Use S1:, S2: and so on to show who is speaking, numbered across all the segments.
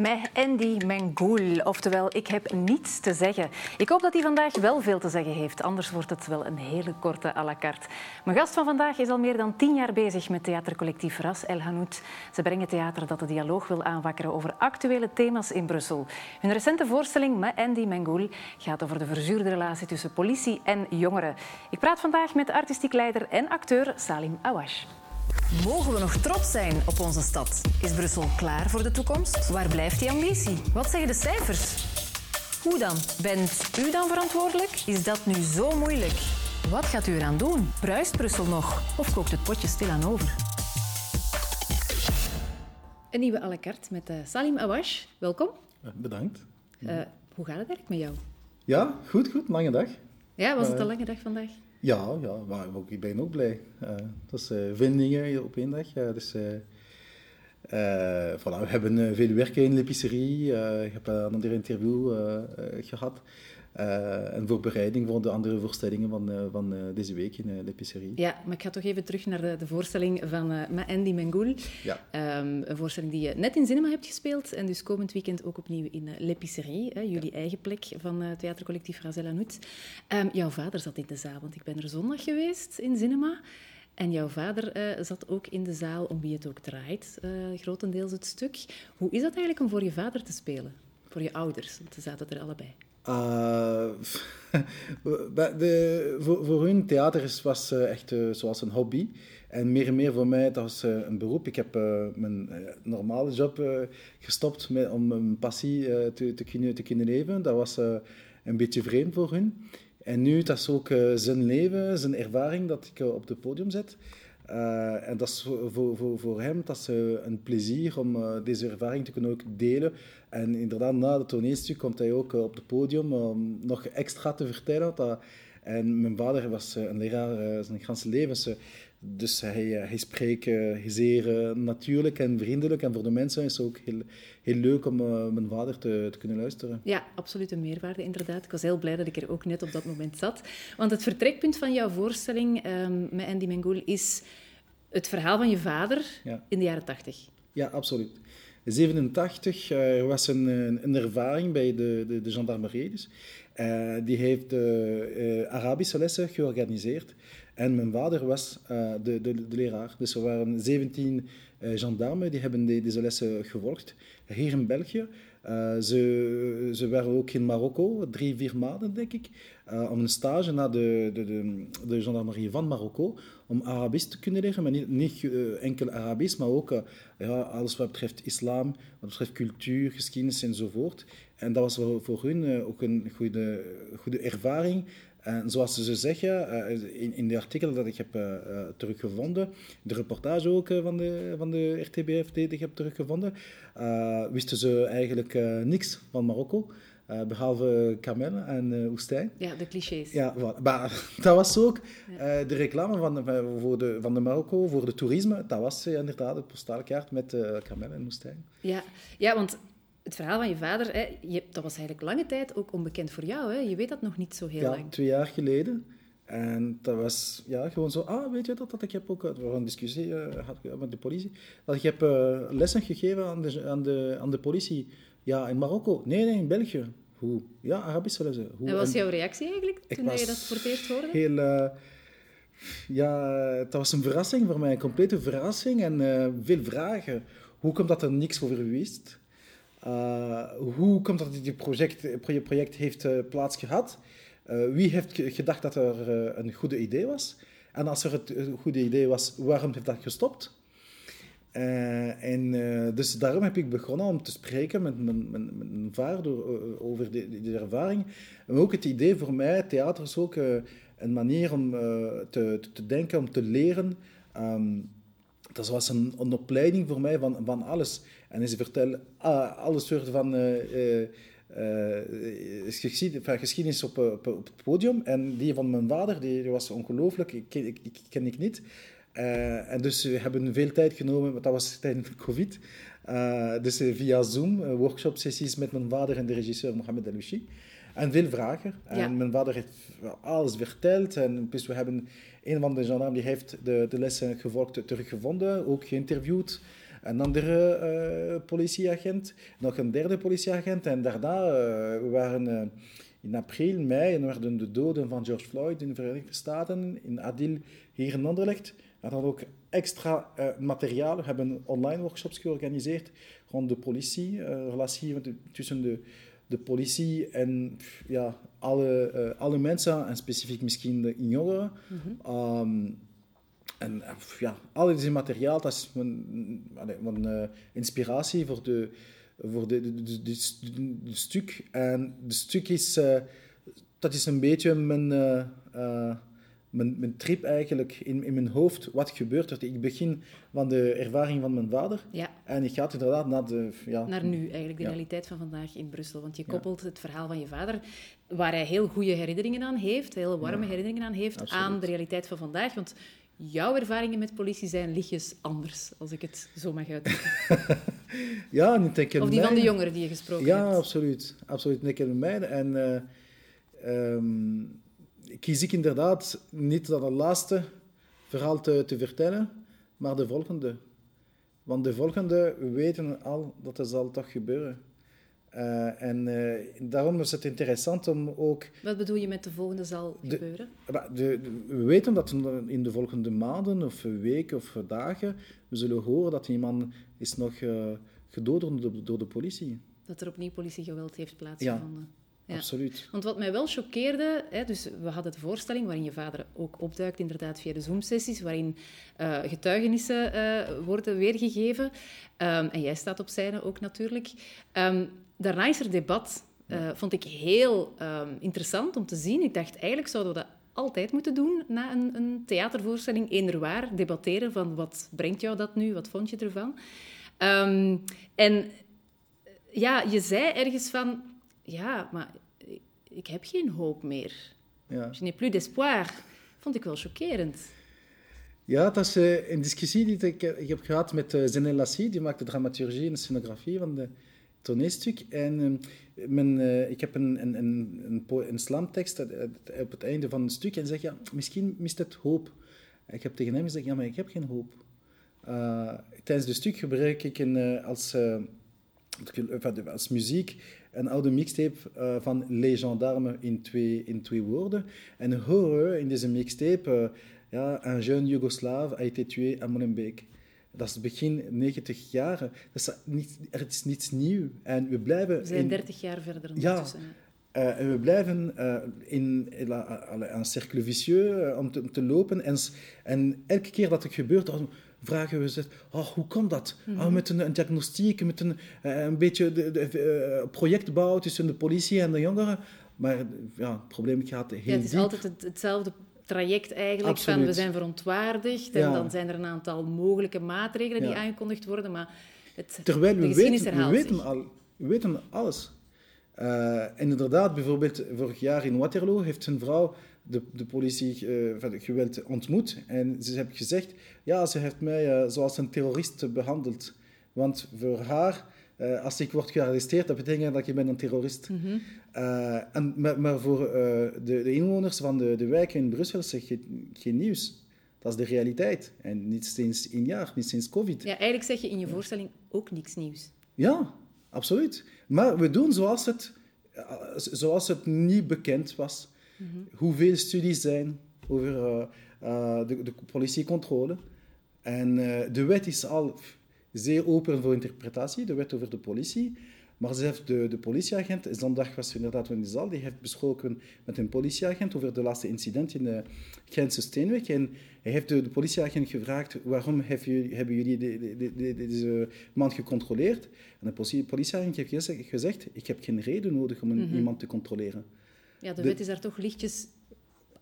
S1: Met Andy Mengoul, oftewel ik heb niets te zeggen. Ik hoop dat hij vandaag wel veel te zeggen heeft, anders wordt het wel een hele korte à la carte. Mijn gast van vandaag is al meer dan tien jaar bezig met theatercollectief Ras El Hanout. Ze brengen theater dat de dialoog wil aanwakkeren over actuele thema's in Brussel. Hun recente voorstelling met Andy Mengoul gaat over de verzuurde relatie tussen politie en jongeren. Ik praat vandaag met artistiek leider en acteur Salim Awash. Mogen we nog trots zijn op onze stad? Is Brussel klaar voor de toekomst? Waar blijft die ambitie? Wat zeggen de cijfers? Hoe dan? Bent u dan verantwoordelijk? Is dat nu zo moeilijk? Wat gaat u eraan doen? Bruist Brussel nog? Of kookt het potje stilaan over? Een nieuwe à la carte met uh, Salim Awash. Welkom.
S2: Bedankt.
S1: Uh, hoe gaat het eigenlijk met jou?
S2: Ja, goed, goed. Lange dag.
S1: Ja, was het een lange dag vandaag?
S2: Ja, ja maar ik ben ook blij. Uh, dat is uh, veel dingen op één dag. Uh, dus, voilà, we hebben veel werk in de pisserie. ik heb een ander interview gehad. En voorbereiding voor de andere voorstellingen van, van deze week in de Pisserie.
S1: Ja, maar ik ga toch even terug naar de, de voorstelling van uh, Andy Mengoul.
S2: Ja.
S1: Um, een voorstelling die je net in Cinema hebt gespeeld en dus komend weekend ook opnieuw in uh, Le Pisserie, hè, jullie ja. eigen plek van uh, theatercollectief Razel Anout. Um, jouw vader zat in de zaal, want ik ben er zondag geweest in Cinema. En jouw vader uh, zat ook in de zaal om wie het ook draait, uh, grotendeels het stuk. Hoe is dat eigenlijk om voor je vader te spelen? Voor je ouders, want ze zaten er allebei.
S2: Uh, de, voor, voor hun theater was echt zoals een hobby. En meer en meer voor mij, dat was een beroep. Ik heb mijn normale job gestopt met, om mijn passie te, te, kunnen, te kunnen leven. Dat was een beetje vreemd voor hun. En nu, dat is ook zijn leven, zijn ervaring dat ik op het podium zet. Uh, en dat is voor, voor, voor hem dat is, een plezier om deze ervaring te kunnen ook delen. En inderdaad, na het toneelstuk komt hij ook op het podium om nog extra te vertellen. Dat, en mijn vader was een leraar zijn hele leven. Dus hij, hij spreekt zeer natuurlijk en vriendelijk. En voor de mensen is het ook heel, heel leuk om mijn vader te, te, kunnen luisteren.
S1: Ja, absoluut een meerwaarde inderdaad. Ik was heel blij dat ik er ook net op dat moment zat. Want het vertrekpunt van jouw voorstelling um, met Andy Mengoul is het verhaal van je vader
S2: ja.
S1: in de jaren 80.
S2: Ja, absoluut. In 87 uh, was een, een, ervaring bij de, de, de gendarmerie. Dus. Uh, die heeft Arabische lessen georganiseerd. En mijn vader was uh, de, de, de, leraar. Dus er waren 17 uh, gendarmen die hebben de, deze lessen gevolgd. Hier in België. Uh, ze, ze waren ook in Marokko, drie, vier maanden denk ik, om een stage naar de, de, de, de gendarmerie van Marokko, om Arabisch te kunnen leren, maar niet, niet enkel Arabisch, maar ook ja, alles wat betreft islam, wat betreft cultuur, geschiedenis enzovoort. En dat was voor, voor hun ook een goede, goede ervaring. En zoals ze zeggen, in, in de artikel dat ik heb uh, teruggevonden, de reportage ook van, de, van de RTBF die ik heb teruggevonden, wisten ze eigenlijk niks van Marokko. Uh, behalve kamellen en uh, woestijn.
S1: Ja, de clichés.
S2: Ja, voilà. maar dat was ook uh, de reclame van de, voor de, van de Marokko voor de toerisme. Dat was inderdaad de postaalkaart met kamellen en woestijn.
S1: Ja. ja, want het verhaal van je vader, hè, je, dat was eigenlijk lange tijd ook onbekend voor jou. Hè? Je weet dat nog niet zo heel
S2: ja,
S1: lang.
S2: twee jaar geleden. En dat was ja, gewoon zo, ah, weet je dat, dat ik heb ook we een discussie uh, had met de politie, dat ik heb uh, lessen gegeven aan de, aan, de, aan de politie. Ja, in Marokko. Nee, nee, in België. Hoe? Ja, Arabische lessen. Hoe?
S1: En was jouw reactie eigenlijk toen je dat voor het eerst hoorde?
S2: Heel... Uh, ja, dat was een verrassing voor mij, een complete verrassing en veel vragen. Hoe komt dat er niks over wist? Uh, hoe komt dat dit project, project heeft uh, plaats gehad? Uh, wie heeft gedacht dat er een goede idee was? En als er een goede idee was, waarom heeft dat gestopt? en dus daarom heb ik begonnen om te spreken met mijn, mijn, vader over die, ervaring. En ook het idee voor mij, theater is ook een manier om te, te, denken, om te leren. Um, dat was een, een opleiding voor mij van, van alles. En ze vertellen ah, alle soorten van uh, uh, geschiedenis, geschiedenis op, op, op, het podium. En die van mijn vader, die was ongelooflijk, ik, ik, ik, ken ik niet. Uh, en dus we hebben veel tijd genomen, want dat was tijdens COVID. Uh, dus via Zoom, workshop-sessies met mijn vader en de regisseur Mohamed Alouchi. En veel vragen. En mijn vader heeft alles verteld. En dus we hebben een van de gendarmen die heeft de, de lessen gevolgd teruggevonden, ook geïnterviewd. Een andere politieagent, nog een derde politieagent. En daarna waren in april, mei, en werden de doden van George Floyd in de Verenigde Staten, in Adil, hier in Anderlecht. We hadden ook extra materiaal. We hebben online workshops georganiseerd rond de politie, relatie tussen de de politie en ja, alle, uh, alle mensen, en specifiek misschien de jongeren. Mm -hmm. En ja, al deze materiaal, dat is mijn, mijn uh, inspiratie voor de, voor de, de, de, stuk. En de stuk is, uh, dat is een beetje mijn mijn, mijn trip eigenlijk in, in mijn hoofd, wat gebeurt er? Ik begin van de ervaring van mijn vader
S1: ja.
S2: en ik ga inderdaad naar de...
S1: Ja, naar nu, eigenlijk, de realiteit van vandaag in Brussel. Want je koppelt het verhaal van je vader, waar hij heel goede herinneringen aan heeft, heel warme herinneringen aan heeft, aan de realiteit van vandaag. Want jouw ervaringen met politie zijn lichtjes anders, als ik het zo mag uitdrukken.
S2: ja, niet enkel
S1: Of die van de jongeren die je gesproken
S2: ja,
S1: hebt.
S2: Ja, absoluut. Absoluut, niet enkel mij. En... Uh, um, kies ik inderdaad niet dat het laatste verhaal te, te vertellen, maar de volgende. Want de volgende weten al dat het zal toch gebeuren. Uh, en uh, daarom is het interessant om ook...
S1: Wat bedoel je met de volgende zal gebeuren?
S2: De, we weten dat in de volgende maanden of weken of dagen we zullen horen dat iemand is nog uh, gedood door de, door de politie.
S1: Dat er opnieuw politiegeweld heeft plaatsgevonden.
S2: Ja. Absoluut.
S1: Want wat mij wel choqueerde, hè, dus we hadden de voorstelling waarin je vader ook opduikt, inderdaad via de Zoom-sessies, waarin uh, getuigenissen uh, worden weergegeven. Um, en jij staat op scène ook natuurlijk. Um, daarna is er debat. Uh, vond ik heel um, interessant om te zien. Ik dacht, eigenlijk zouden we dat altijd moeten doen na een, een theatervoorstelling, eender waar, debatteren van wat brengt jou dat nu, wat vond je ervan. en ja, je zei ergens van, ja, maar ik heb geen hoop meer. Ja. Je n'ai plus d'espoir. Vond ik wel chockerend.
S2: Ja, dat is uh, een discussie die ik, ik heb gehad met Zenel Lassie, die maakt de dramaturgie en de scenografie van de toneelstuk. En uh, men, ik heb een, een, een, een, een slamtekst op het einde van het stuk en zeg, ja, misschien mist het hoop. Ik heb tegen hem gezegd, ja, maar ik heb geen hoop. tijdens het stuk gebruik ik een, als, als muziek een oude mixtape van Les Gendarmes in twee, in twee woorden. En horen in deze mixtape, ja, een jeune Joegoslaaf a été tué à Molenbeek. Dat is begin 90 jaar. Dat is niet, er is niets nieuws. En we blijven...
S1: We zijn in, 30 jaar verder ondertussen.
S2: Ja. Uh, en we blijven uh, in, een cercle vicieux om, te, om, te, lopen. En, en elke keer dat het gebeurt, vragen we ze, oh, hoe kan dat? Mm -hmm. oh, met een, een, diagnostiek, met een, een beetje de, de, projectbouw tussen de politie en de jongeren. Maar ja, het probleem gaat heel
S1: ja, Het is
S2: diep.
S1: altijd het, hetzelfde traject eigenlijk, Absoluut. van we zijn verontwaardigd en ja. dan zijn er een aantal mogelijke maatregelen die ja. aangekondigd worden, maar het,
S2: Terwijl we weten, we weten, al, we weten alles. Uh, en inderdaad, bijvoorbeeld vorig jaar in Waterloo heeft een vrouw de, de politie uh, geweld ontmoet. En ze heeft gezegd, ja, ze heeft mij uh, zoals een terrorist behandeld. Want voor haar, uh, als ik word gearresteerd, dat betekent dat je bent een terrorist. Mm -hmm. en, maar, maar voor de, de, inwoners van de, de wijken in Brussel zeg je geen nieuws. Dat is de realiteit. En niet sinds een jaar, niet sinds COVID.
S1: Ja, eigenlijk zeg je in je voorstelling ook niks nieuws.
S2: Ja, absoluut. Maar we doen zoals het, zoals het niet bekend was. Mm-hmm. Hoeveel studies zijn over de, de, politiecontrole. En de wet is al zeer open voor interpretatie, de wet over de politie. Maar ze heeft de, de politieagent, zondag was inderdaad in de zaal, die heeft besproken met een politieagent over de laatste incident in de Gentse Steenweg. En hij heeft de, de politieagent gevraagd, waarom hebben jullie de, de, deze man gecontroleerd? En de politie, politieagent heeft gezegd, ik heb geen reden nodig om een, mm-hmm. iemand te controleren.
S1: Ja, de, de wet is daar toch lichtjes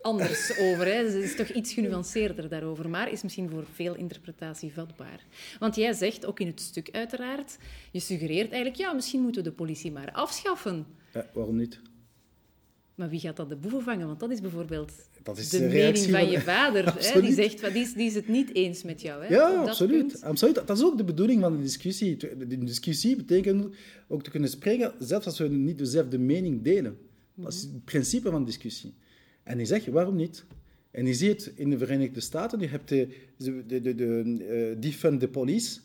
S1: anders over. Hè. Het is toch iets genuanceerder daarover, maar is misschien voor veel interpretatie vatbaar. Want jij zegt, ook in het stuk uiteraard, je suggereert eigenlijk, ja, misschien moeten we de politie maar afschaffen.
S2: Ja, waarom niet?
S1: Maar wie gaat dat de boeven vangen? Want dat is bijvoorbeeld dat is de, de mening van je vader. hè? Die, zegt, die, is, die is het niet eens met jou. Hè?
S2: Ja, absoluut. absoluut. Dat is ook de bedoeling van de discussie. De discussie betekent ook te kunnen spreken, zelfs als we niet dezelfde mening delen. Dat is het principe van discussie. En ik zeg, waarom niet? En je ziet in de Verenigde Staten, je hebt de, de, de, de uh, defund the police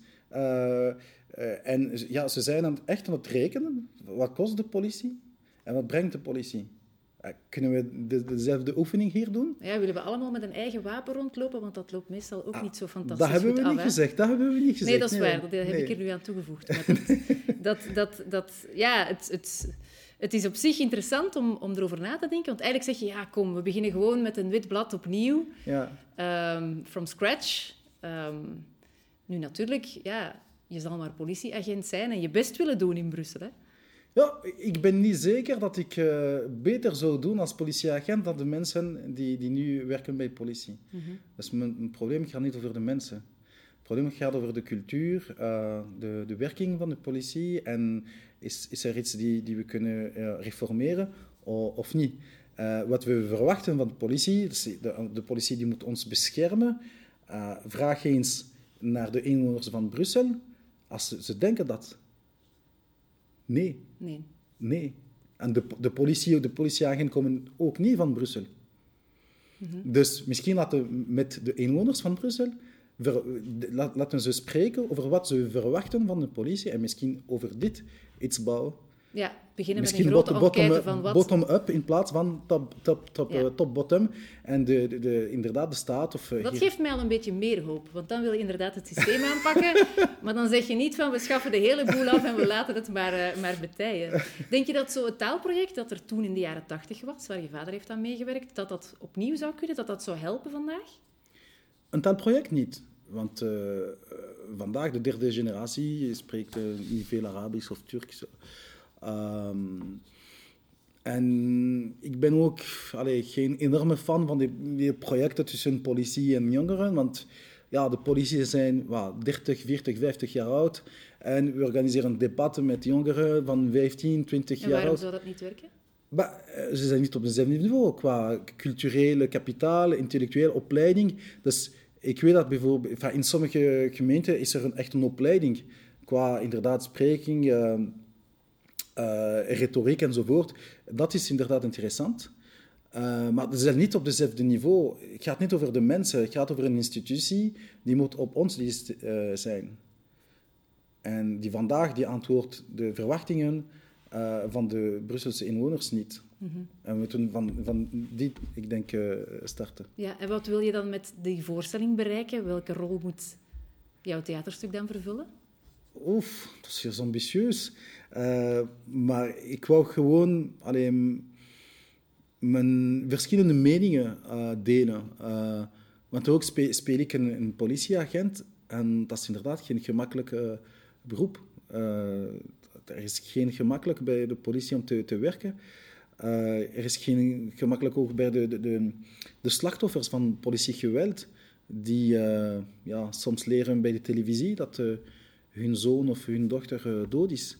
S2: en ja, ze zijn aan, echt aan het rekenen. Wat kost de politie en wat brengt de politie? Kunnen we de, dezelfde oefening hier doen?
S1: Ja, willen we allemaal met een eigen wapen rondlopen? Want dat loopt meestal ook ah, niet zo fantastisch
S2: Dat hebben we
S1: niet
S2: gezegd. Dat hebben we niet gezegd.
S1: Nee, dat is waar. Dat heb ik er nu aan toegevoegd. dat, dat, dat, dat, ja, het, het, het is op zich interessant om, om erover na te denken. Want eigenlijk zeg je, ja, kom, we beginnen gewoon met een wit blad opnieuw. Ja. Um, from scratch. Ehm, nu natuurlijk, ja, je zal maar politieagent zijn en je best willen doen in Brussel. Hè?
S2: Ja, ik ben niet zeker dat ik uh, beter zou doen als politieagent dan de mensen die, die nu werken bij politie. Mm -hmm. Dus mijn, mijn, probleem gaat niet over de mensen. Het probleem gaat over de cultuur, uh, de, de werking van de politie en is, is er iets die, die we kunnen uh, reformeren of, of niet. wat we verwachten van de politie, dus de, de politie die moet ons beschermen. vraag eens naar de inwoners van Brussel als ze, ze denken dat. Nee.
S1: Nee.
S2: Nee. En de, de politie, de politieagenten komen ook niet van Brussel. Mm -hmm. Dus misschien laten we met de inwoners van Brussel, ver, laten ze spreken over wat ze verwachten van de politie en misschien over dit iets bouwen.
S1: Ja, beginnen Misschien met een grote bottom, van wat...
S2: bottom-up in plaats van top-bottom. Top, top, top, bottom. En de, de, de, inderdaad de staat... Of,
S1: uh, dat geeft mij al een beetje meer hoop. Want dan wil je inderdaad het systeem aanpakken. maar dan zeg je niet van we schaffen de hele boel af en we laten het maar, uh, maar betijen. Denk je dat zo'n taalproject dat er toen in de jaren tachtig was, waar je vader heeft aan meegewerkt, dat dat opnieuw zou kunnen? Dat dat zou helpen vandaag?
S2: Een taalproject niet. Want uh, vandaag, de derde generatie, spreekt niet veel Arabisch of Turks. Um, en ik ben ook allee, geen enorme fan van die, die, projecten tussen politie en jongeren, want ja, de politie zijn wat, 30, 40, 50 jaar oud en we organiseren debatten met jongeren van 15, 20 jaar oud.
S1: En waarom zou dat niet werken?
S2: Eh, ze zijn niet op dezelfde niveau qua culturele kapitaal, intellectuele opleiding. Dus ik weet dat bijvoorbeeld in sommige gemeenten is er een, echt een opleiding qua inderdaad spreking. Uh, uh, retoriek enzovoort. Dat is inderdaad interessant. Uh, maar het is niet op dezelfde niveau. Het gaat niet over de mensen, het gaat over een institutie die moet op ons dienst uh, zijn. En die vandaag die antwoordt de verwachtingen van de Brusselse inwoners niet. Mm -hmm. En we moeten van, van die, ik denk, starten.
S1: Ja, en wat wil je dan met die voorstelling bereiken? Welke rol moet jouw theaterstuk dan vervullen?
S2: Oef, dat is heel ambitieus. Uh, maar ik wou gewoon alleen mijn verschillende meningen uh, delen. Uh, want ook spe speel ik een, een, politieagent en dat is inderdaad geen gemakkelijk beroep. er is geen gemakkelijk bij de politie om te, te werken. Er is geen gemakkelijk ook bij de, de, de, de slachtoffers van politiegeweld, die ja, soms leren bij de televisie dat hun zoon of hun dochter dood is.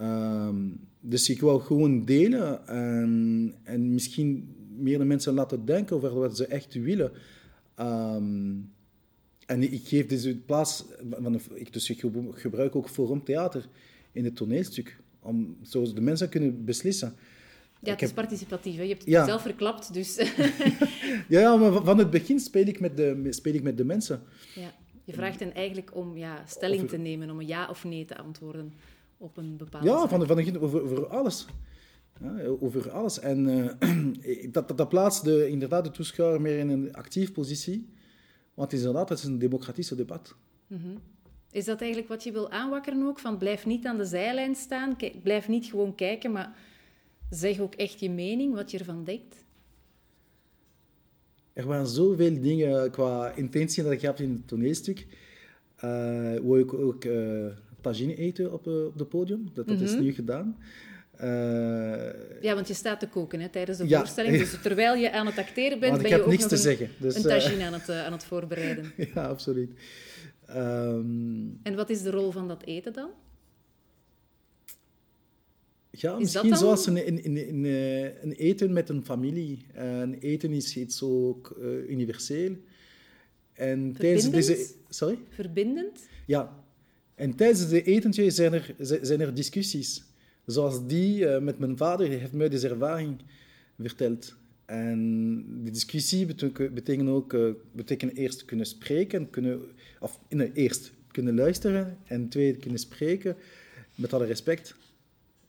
S2: Um, dus ik wil gewoon delen en, en misschien meer de mensen laten denken over wat ze echt willen. Um, en ik geef deze plaats, van, ik, dus ik gebruik ook Forum Theater in het toneelstuk, om zo de mensen kunnen beslissen.
S1: Ja, het is participatief. Hè? Je hebt het ja. zelf verklapt, dus...
S2: ja, maar van het begin speel ik met de, speel ik met de mensen.
S1: Ja. Je vraagt hen eigenlijk om ja, stelling te nemen, om een ja of nee te antwoorden op een bepaalde
S2: Ja, van, van de, over, over alles. Ja, over alles. En uh, dat, dat, dat, plaatst de, inderdaad de toeschouwer meer in een actief positie. Want het is inderdaad het is een democratische debat. Mm
S1: -hmm. Is dat eigenlijk wat je wil aanwakkeren ook? Van blijf niet aan de zijlijn staan, blijf niet gewoon kijken, maar zeg ook echt je mening, wat je ervan denkt.
S2: Er waren zoveel dingen qua intentie dat ik had in het toneelstuk. Uh, waar ik ook uh, tagine eten op, uh, op het podium. Dat, dat is mhm. nu gedaan.
S1: Uh, ja, want je staat te koken hè, tijdens de voorstelling. Dus terwijl je aan het acteren bent, ben je ook
S2: niks
S1: nog
S2: te
S1: een,
S2: zeggen. Dus,
S1: een tagine aan, het, aan het voorbereiden.
S2: ja, absoluut. Um,
S1: en wat is de rol van dat eten dan?
S2: Ja, misschien zoals een, een, een, een, eten met een familie. Een eten is iets ook uh, universeel.
S1: En tijdens deze... Sorry? Verbindend?
S2: Ja. En tijdens de etentje zijn er, zijn er discussies. Zoals die uh, met mijn vader, die heeft mij deze ervaring verteld. En die discussie betekent ook uh, betekent eerst kunnen spreken, kunnen, of nee, eerst kunnen luisteren en twee, kunnen spreken met alle respect.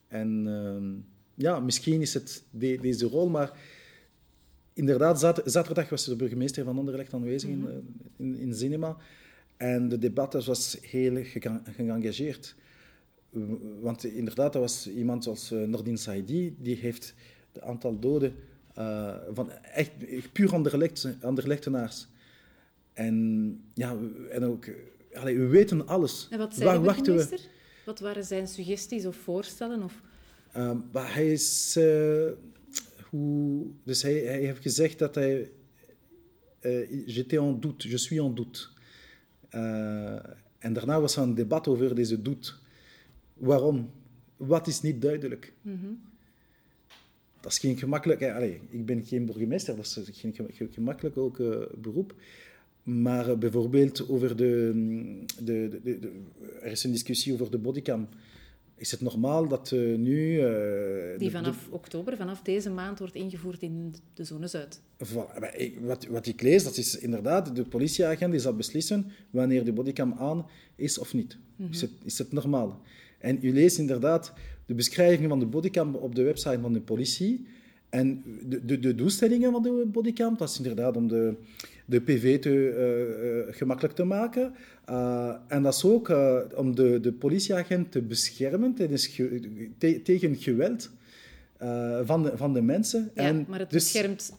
S2: En ehm, ja, misschien is het deze rol, maar inderdaad, zaterdag was de burgemeester van Anderlecht aanwezig in, mhm. eh, in, in Cinema. En de debat was heel geëngageerd. Want inderdaad, dat was iemand zoals uh, Nordin Saidi, die heeft het aantal doden uh, van echt puur Anderlechtenaars. En ja, en ook, allee, we weten alles.
S1: En wat zei Waar de burgemeester? Wat waren zijn suggesties of voorstellen? Of?
S2: Uh, hij is... Uh, hoe, dus hij, hij heeft gezegd dat hij... Uh, J'étais en doute, je suis en doute. Uh, en daarna was er een debat over deze doute. Waarom? Wat is niet duidelijk? Mm -hmm. Dat is geen gemakkelijk... Allez, ik ben geen burgemeester, dat is geen gemakkelijk ook, beroep. Maar uh, bijvoorbeeld over de, de, de, de, Er is een discussie over de bodycam. Is het normaal dat uh, nu...
S1: Uh, Die vanaf oktober, vanaf deze maand, wordt ingevoerd in de zone Zuid.
S2: Wat, wat ik lees, dat is inderdaad... De politieagent die zal beslissen wanneer de bodycam aan is of niet. Mm -hmm. is, het, is het normaal? En u leest inderdaad de beschrijving van de bodycam op de website van de politie. En de, de, de doelstellingen van de bodycam, dat is inderdaad om de, de PV te, uh, uh, gemakkelijk te maken. Uh, en dat is ook om de, de politieagent te beschermen tijdens te, tegen geweld van, de, van de mensen.
S1: Ja, en maar het dus, beschermt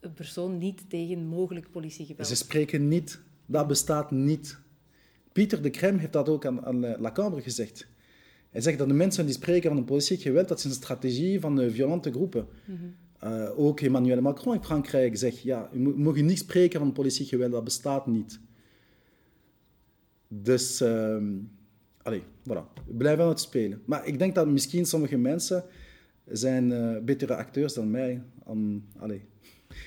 S1: een persoon niet tegen mogelijk politiegeweld.
S2: Ze spreken niet. Dat bestaat niet. Pieter de Krem heeft dat ook aan, aan La Cambre gezegd. Hij zegt dat de mensen die spreken van een politiek geweld, dat is een strategie van de violente groepen. Mm -hmm. uh, ook Emmanuel Macron in Frankrijk zegt, ja, je mag niet spreken van politiek geweld, dat bestaat niet. Dus, uh, allez, voilà. Blijven aan het spelen. Maar ik denk dat misschien sommige mensen zijn uh, betere acteurs dan mij. Om, allez,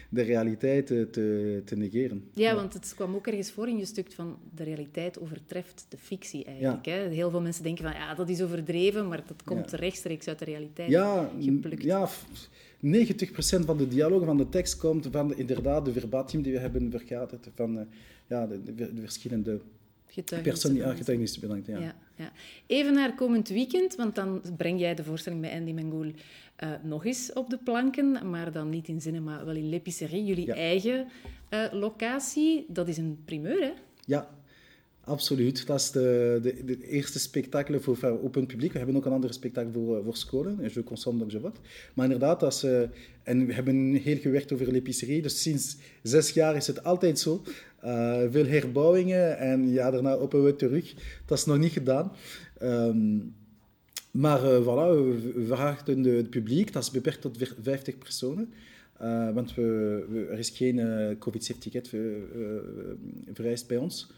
S2: de realiteit te, te negeren.
S1: Ja, want het kwam ook ergens voor in je stuk van de realiteit overtreft de fictie eigenlijk. Hè? Heel veel mensen denken van ja, dat is overdreven, maar dat komt rechtstreeks uit de realiteit
S2: ja, geplukt. Ja, 90% van de dialoog van de tekst komt van de, inderdaad de verbatim die we hebben vergaderd, van uh, ja, de, de, verschillende getuigenissen. bedankt. Ja. Ja,
S1: ja. Even naar komend weekend, want dan breng jij de voorstelling bij Andy Mengoel uh, nog eens op de planken, maar dan niet in Zinnen, maar wel in L'Épicerie, jullie eigen uh, locatie. Dat is een primeur, hè?
S2: Ja, absoluut. Dat is de, de, de eerste spektakel voor, open publiek. We hebben ook een andere spektakel voor, eh, voor scholen, Je consomme donc je vote. Maar inderdaad, dat is, uh, en we hebben heel gewerkt over L'Épicerie, dus sinds zes jaar is het altijd zo. Uh, veel herbouwingen en ja, daarna open we terug. Dat is nog niet gedaan. Um, maar uh, voilà, we vragen het publiek, dat is beperkt tot 50 personen. Uh, want we, we, er is geen COVID-certificaat vereist bij ons.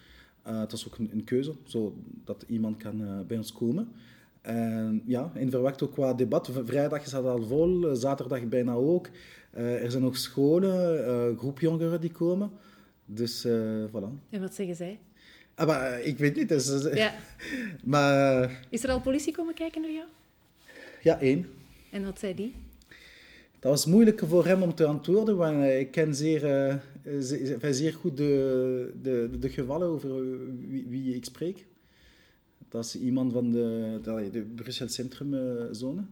S2: dat is ook een, een, keuze, zodat iemand kan bij ons komen. En ja, en verwacht ook qua debat. Vrijdag is dat al vol, zaterdag bijna ook. er zijn ook scholen, groep jongeren die komen. Dus voilà.
S1: En wat zeggen zij?
S2: Ah, maar eh, ik weet niet. Dus, ja. maar,
S1: eh, is er al politie komen kijken naar jou?
S2: Ja, één.
S1: En wat zei die?
S2: Dat was moeilijk voor hem om te antwoorden, want ik ken zeer, uh, zeer, zeer goed de, de, de gevallen over wie, wie, ik spreek. Dat is iemand van de, de, de Brussel Centrumzone.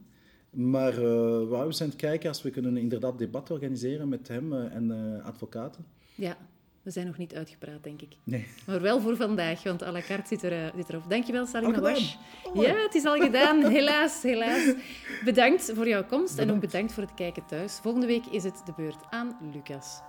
S2: Maar uh, we zijn het kijken als we kunnen inderdaad debat organiseren met hem en advocaten.
S1: Ja, we zijn nog niet uitgepraat, denk ik.
S2: Nee.
S1: Maar wel voor vandaag, want à la carte zit, er, zit erop. Dankjewel, Salim Awash. Ja, het is al gedaan. Helaas, helaas. Bedankt voor jouw komst en ook bedankt voor het kijken thuis. Volgende week is het de beurt aan Lucas.